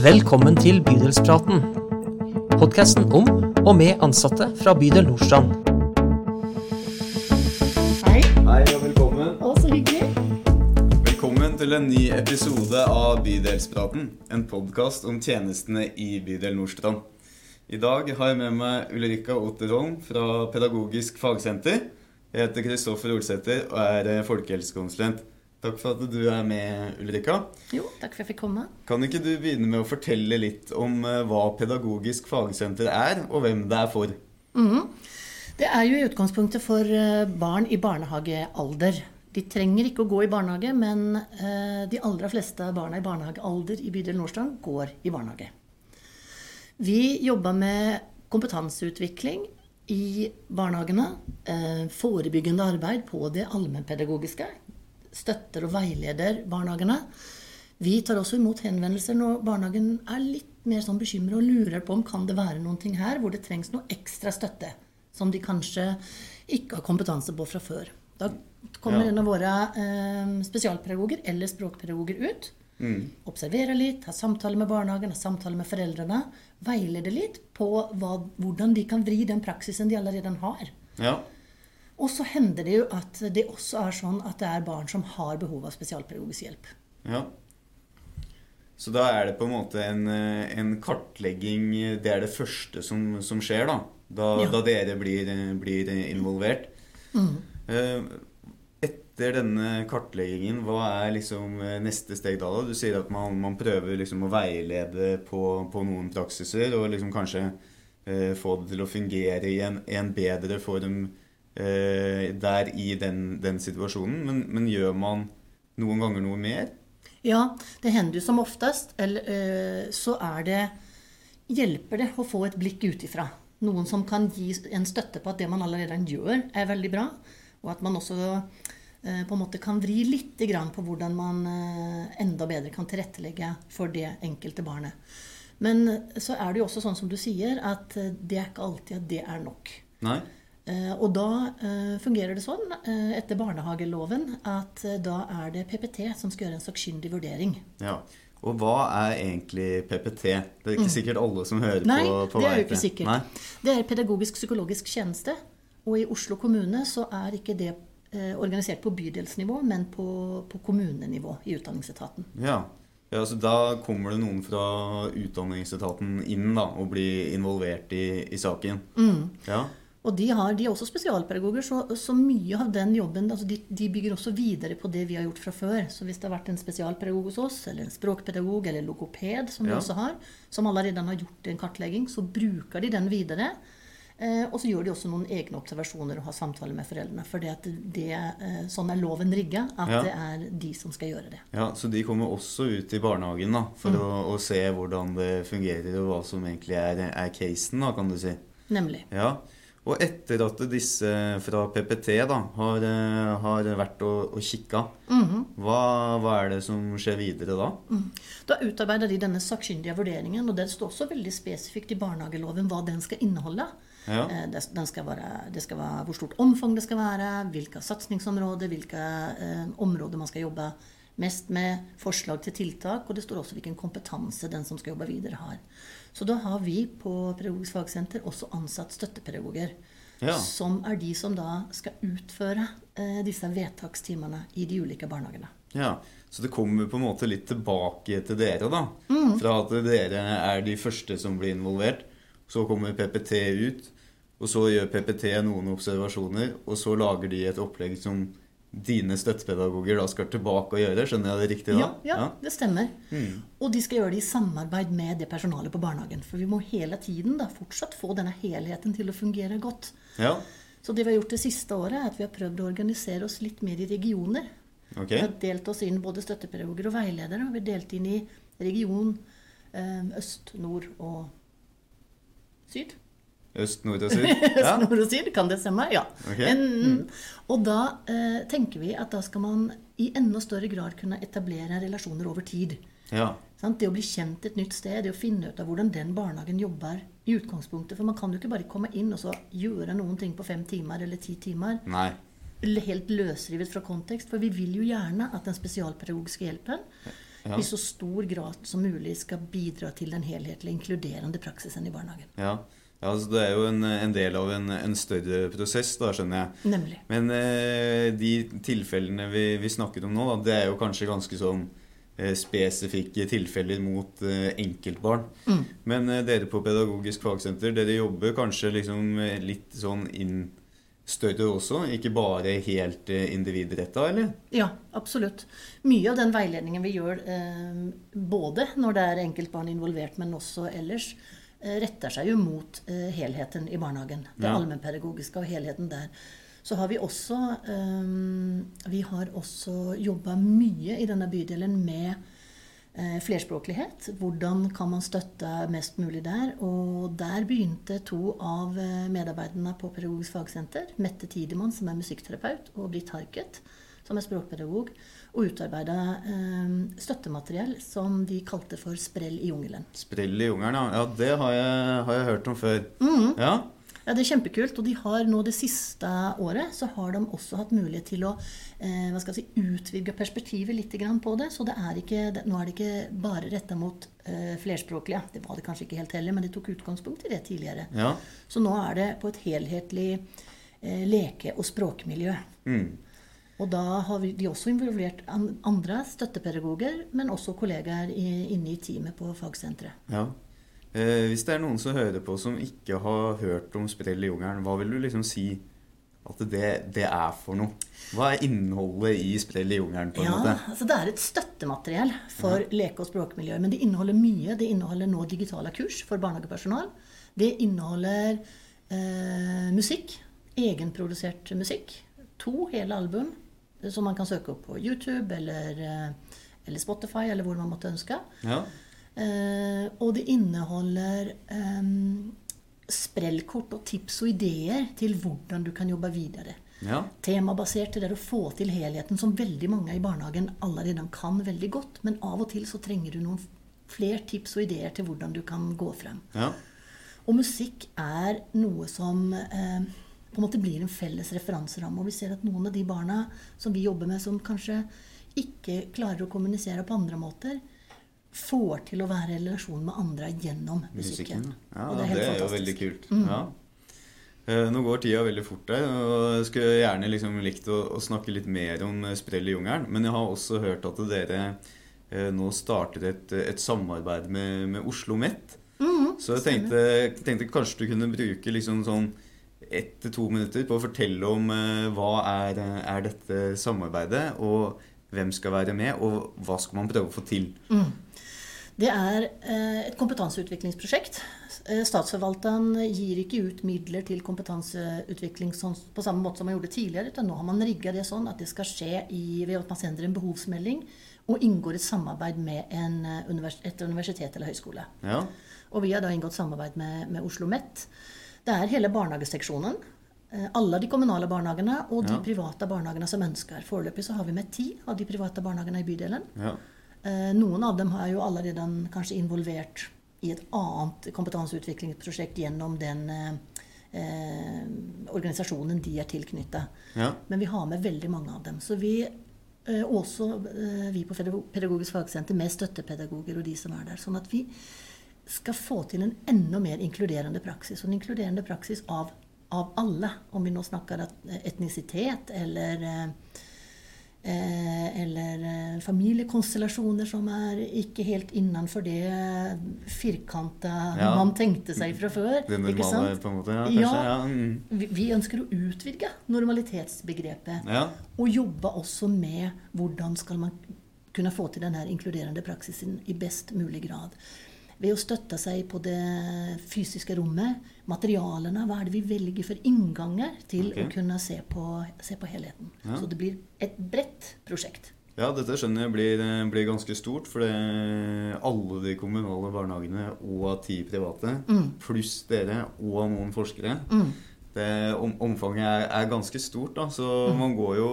Velkommen til Bydelspraten. Podkasten om og med ansatte fra bydel Nordstrand. Hei, Hei og velkommen. å så hyggelig. Velkommen til en ny episode av Bydelspraten. En podkast om tjenestene i bydel Nordstrand. I dag har jeg med meg Ulrika Otterholm fra Pedagogisk fagsenter. Jeg heter Kristoffer Olsæter og er eh, folkehelsekonsulent. Takk for at du er med, Ulrikka. Jo, takk for at jeg fikk komme. Kan ikke du begynne med å fortelle litt om eh, hva Pedagogisk fagsenter er, og hvem det er for? Mm. Det er jo i utgangspunktet for eh, barn i barnehagealder. De trenger ikke å gå i barnehage, men eh, de aller fleste barna i barnehagealder i bydel Nordstrand går i barnehage. Vi jobber med kompetanseutvikling i barnehagene. eh, Forebyggende arbeid på det allmennpedagogiske. Støtter og veileder barnehagene. Vi tar også imot henvendelser når barnehagen er litt mer sånn bekymret og lurer på om kan det være noen ting her hvor det trengs noe ekstra støtte. Som de kanskje ikke har kompetanse på fra før. Da kommer Ja. en av våre eh, spesialpedagoger eller språkpedagoger ut. Observerer litt, har samtaler med barnehagen, har samtaler med foreldrene. Veileder litt på hva, hvordan de kan vri den praksisen de allerede har. Ja. Og så hender det jo at det også er sånn at det er barn som har behov av spesialpedagogisk hjelp. Ja. Så da er det på en måte en, eh, en kartlegging Det er det første som, som skjer, da. Da, Ja. da dere blir, blir involvert. Mm. Etter denne kartleggingen, hva er liksom eh, neste steg da? Du sier at man, man prøver liksom å veilede på, på noen praksiser, og liksom kanskje eh, få det til å fungere i en, en bedre form eh, der i den, den situasjonen. Men, men gjør man noen ganger noe mer? Ja, det hender jo som oftest. Eller eh, så er det Hjelper det å få et blikk utifra. Noen som kan gi en støtte på at det man allerede gjør, er veldig bra. Og at man også eh, på en måte kan vri litt på hvordan man eh, enda bedre kan tilrettelegge for det enkelte barnet. Men så er det jo også sånn som du sier, at eh, det er ikke alltid at det er nok. Nei? Eh, Og da eh, fungerer det sånn eh, etter barnehageloven at da er det PPT som skal gjøre en sakkyndig vurdering. Ja. Og hva er egentlig PPT? Det er ikke sikkert alle som hører Mm. Nei, på, på det er jo ikke sikkert. Nei? Det er pedagogisk-psykologisk tjeneste. Og i Oslo kommune så er ikke det organisert på bydelsnivå, men på, på kommunenivå i Utdanningsetaten. Ja. ja, så da kommer det noen fra Utdanningsetaten inn da, og blir involvert i, i saken. Mm. Ja. Og de, har, de er også spesialpedagoger, så, så mye av den jobben altså de, de bygger også videre på det vi har gjort fra før. Så hvis det har vært en spesialpedagog hos oss, eller en språkpedagog eller logoped, som vi også har, som allerede har gjort en kartlegging, så bruker de den videre. Eh, og så gjør de også noen egne observasjoner og har samtaler med foreldrene. For det, det, eh, sånn er loven rigga, at Ja. det er de som skal gjøre det. ja, Så de kommer også ut i barnehagen da, for Mm. å, å se hvordan det fungerer, og hva som egentlig er, er casen, da, kan du si. Nemlig. Ja. Og etter at disse fra PPT da, har, eh, har vært og, og kikka, Mhm. hva, hva er det som skjer videre da? Da utarbeider de denne sakkyndige vurderingen, og det står også veldig spesifikt i barnehageloven hva den skal inneholde. Ja. Eh, skal være, det skal være hvor stort omfang det skal være, hvilke satsingsområder, hvilke eh, områder man skal jobbe mest med, forslag til tiltak, og det står også hvilken kompetanse den som skal jobbe videre, har. Så da har vi på Pedagogisk fagsenter også ansatt støttepedagoger. Ja. Som er de som da skal utføre eh, disse vedtakstimene i de ulike barnehagene. Ja, Så det kommer på en måte litt tilbake til dere, da. Mm. Fra at dere er de første som blir involvert. Så kommer PPT ut, og så gjør PPT noen observasjoner, og så lager de et opplegg som dine støttepedagoger da skal tilbake og gjøre. Skjønner jeg det riktig da? Ja, ja, det stemmer. Mm. Og de skal gjøre det i samarbeid med det personalet på barnehagen. For vi må hele tiden da fortsatt få denne helheten til å fungere godt. Ja, Så det vi har gjort det siste året, er at vi har prøvd å organisere oss litt mer i regioner. Okay. Vi har delt oss inn både støttepedagoger og veiledere. og Vi har delt inn i region eh, øst, nord og syd. Øst, nord og syd? Øst, Ja. nord og syd, kan det stemme? Ja. Okay. En, og da eh, tenker vi at da skal man i enda større grad kunne etablere relasjoner over tid. ja. Det å bli kjent et nytt sted, det å finne ut av hvordan den barnehagen jobber i utgangspunktet. For man kan jo ikke bare komme inn og så gjøre noen ting på fem timer eller ti timer. Nei. Helt løsrivet fra kontekst. For vi vil jo gjerne at den spesialpedagogiske hjelpen Ja. i så stor grad som mulig skal bidra til den helhetlige, inkluderende praksisen i barnehagen. Ja, ja altså det er jo en, en del av en, en større prosess, da, skjønner jeg. Nemlig. Men eh, de tilfellene vi, vi snakker om nå, da, det er jo kanskje ganske sånn eh, spesifikke tilfeller mot eh, enkeltbarn. Mm. Men eh, dere på Pedagogisk fagsenter, dere jobber kanskje liksom litt sånn inn større også? Ikke bare helt eh, individretta, eller? Ja, absolutt. Mye av den veiledningen vi gjør, eh, både når det er enkeltbarn involvert, men også ellers, retter seg jo mot eh, helheten i barnehagen. Det Ja. allmennpedagogiske og helheten der. Så har vi også, eh, vi har også jobba mye i denne bydelen med eh, flerspråklighet. Hvordan kan man støtte mest mulig der? Og der begynte to av eh, medarbeiderne på Pedagogisk fagsenter, Mette Tidemann, som er musikkterapeut, og Britt Harket, som er språkpedagog, og utarbeida eh, støttemateriell som de kalte for 'Sprell i jungelen'. Sprell i jungelen, ja. det har jeg, har jeg hørt om før. Mhm. Ja, Ja, Det er kjempekult. Og de har nå det siste året så har de også hatt mulighet til å eh, si, utvide perspektivet litt grann på det. Så det er ikke, det, nå er det ikke bare retta mot eh, flerspråklige. Det var det kanskje ikke helt heller, men de tok utgangspunkt i det tidligere. ja. Så nå er det på et helhetlig eh, leke- og språkmiljø. Mm. Og da har vi, de også involvert andre støttepedagoger, men også kollegaer i, inne i teamet på fagsenteret. ja. Eh, hvis det er noen som hører på som ikke har hørt om sprell i jungelen, hva vil du liksom si at det, det er for noe? Hva er innholdet i sprell i jungelen, på en Ja, måte? altså Det er et støttemateriell for leke- og språkmiljøer. Men det inneholder mye. Det inneholder nå digitale kurs for barnehagepersonal. Det inneholder eh, musikk. Egenprodusert musikk. To hele album som man kan søke opp på YouTube eller, eh, eller Spotify, eller hvor man måtte ønske. Ja. Eh, og det inneholder eh, sprellkort og tips og ideer til hvordan du kan jobbe videre. ja. Temabasert er det å få til helheten, som veldig mange i barnehagen allerede kan veldig godt. Men av og til så trenger du noen flere tips og ideer til hvordan du kan gå frem. ja. Og musikk er noe som eh, på en måte blir en felles referanseramme. Og vi ser at noen av de barna som vi jobber med, som kanskje ikke klarer å kommunisere på andre måter, får til å være i relasjon med andre gjennom musikken. Musikken. Ja, Og det er, helt jo veldig kult. Mm. Ja. Eh, Nå går tida veldig fort der, og jeg skulle gjerne liksom likt å, å snakke litt mer om eh, sprell i jungelen. Men jeg har også hørt at dere eh, nå starter et, et samarbeid med, med Oslo Met. Mm, Så jeg tenkte, tenkte kanskje du kunne bruke liksom sånn ett til to minutter på å fortelle om eh, hva er, er dette samarbeidet, og hvem skal være med, og hva skal man prøve å få til. Mm. Det er eh, et kompetanseutviklingsprosjekt. Eh, Statsforvalteren gir ikke ut midler til kompetanseutvikling sånn, på samme måte som man gjorde tidligere. utan Nå har man rigga det sånn at det skal skje i, ved at man sender en behovsmelding og inngår et samarbeid med en, eh, et universitet eller høyskole. Ja, Og vi har da inngått samarbeid med, med Oslo Met. Det er hele barnehageseksjonen. eh, Alle de kommunale barnehagene og de Ja. private barnehagene som ønsker. Foreløpig så har vi med ti av de private barnehagene i bydelen. ja, Eh, Noen av dem er jo allerede kanskje involvert i et annet kompetanseutviklingsprosjekt gjennom den eh, eh, organisasjonen de er tilknyttet. ja. Men vi har med veldig mange av dem. Så vi, eh, også eh, vi på Pedagogisk fagsenter med støttepedagoger og de som er der. Sånn at vi skal få til en enda mer inkluderende praksis. Og en inkluderende praksis av, av alle. Om vi nå snakker etnisitet eller eh, Eh, eller eh, familiekonstellasjoner som er ikke helt innenfor det firkanta Ja. man tenkte seg fra før. Det normale, på en måte. Ja, kanskje. Ja. Mm. Vi, vi ønsker å utvidge normalitetsbegrepet. Og jobbe også med hvordan skal man kunne få til denne inkluderende praksisen i best mulig grad. Ved å støtte seg på det fysiske rommet, materialene, hva er det vi velger for innganger til okay. å kunne se på, se på helheten. Ja. Så det blir et bredt prosjekt. Ja, dette skjønner jeg blir, blir ganske stort, for det, alle de kommunale barnehagene og ti private, Mm. pluss dere og noen forskere, Mm. det om, omfanget er, er ganske stort, da, så man går jo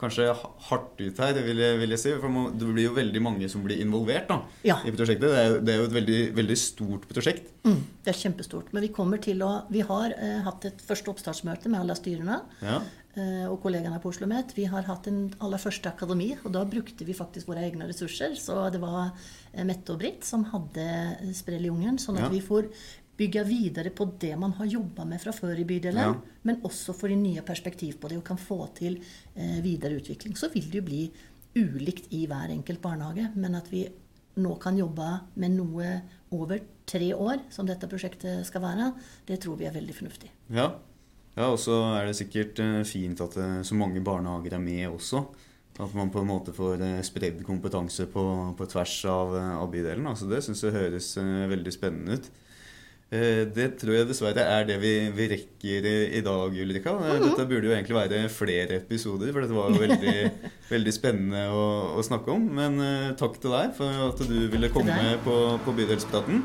kanskje hardt ut her, vil jeg, vil jeg si, for man, det blir jo veldig mange som blir involvert da, Ja. i prosjektet. Det er, det er jo et veldig, veldig stort prosjekt. Mm, det er kjempestort. Men vi kommer til å Vi har eh, hatt et første oppstartsmøte med alle styrene. Ja, eh, og kollegaene på Oslo Met. vi har hatt en aller første akademi. Og da brukte vi faktisk våre egne ressurser. Så det var eh, Mette og Britt som hadde sprell i jungelen. Sånn at ja. vi får bygge videre på det man har jobba med fra før i bydelen, ja. men også få nye perspektiv på det og kan få til eh, videre utvikling. Så vil det jo bli ulikt i hver enkelt barnehage, men at vi nå kan jobbe med noe over tre år, som dette prosjektet skal være, det tror vi er veldig fornuftig. Ja, ja og så er det sikkert eh, fint at eh, så mange barnehager er med også. At man på en måte får eh, spredd kompetanse på, på tvers av, av bydelen. Altså det syns jeg høres veldig spennende ut. Eh, det tror jeg dessverre er det vi, vi rekker i dag, Ulrika. Mm -hmm. Dette burde jo egentlig være flere episoder, for dette var jo veldig, veldig spennende å, å, snakke om. Men uh, takk til deg for at du ville komme på, på Bydelspraten.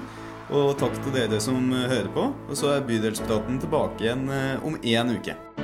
Og takk til dere som hører på. Og så er Bydelspraten tilbake igjen om én uke.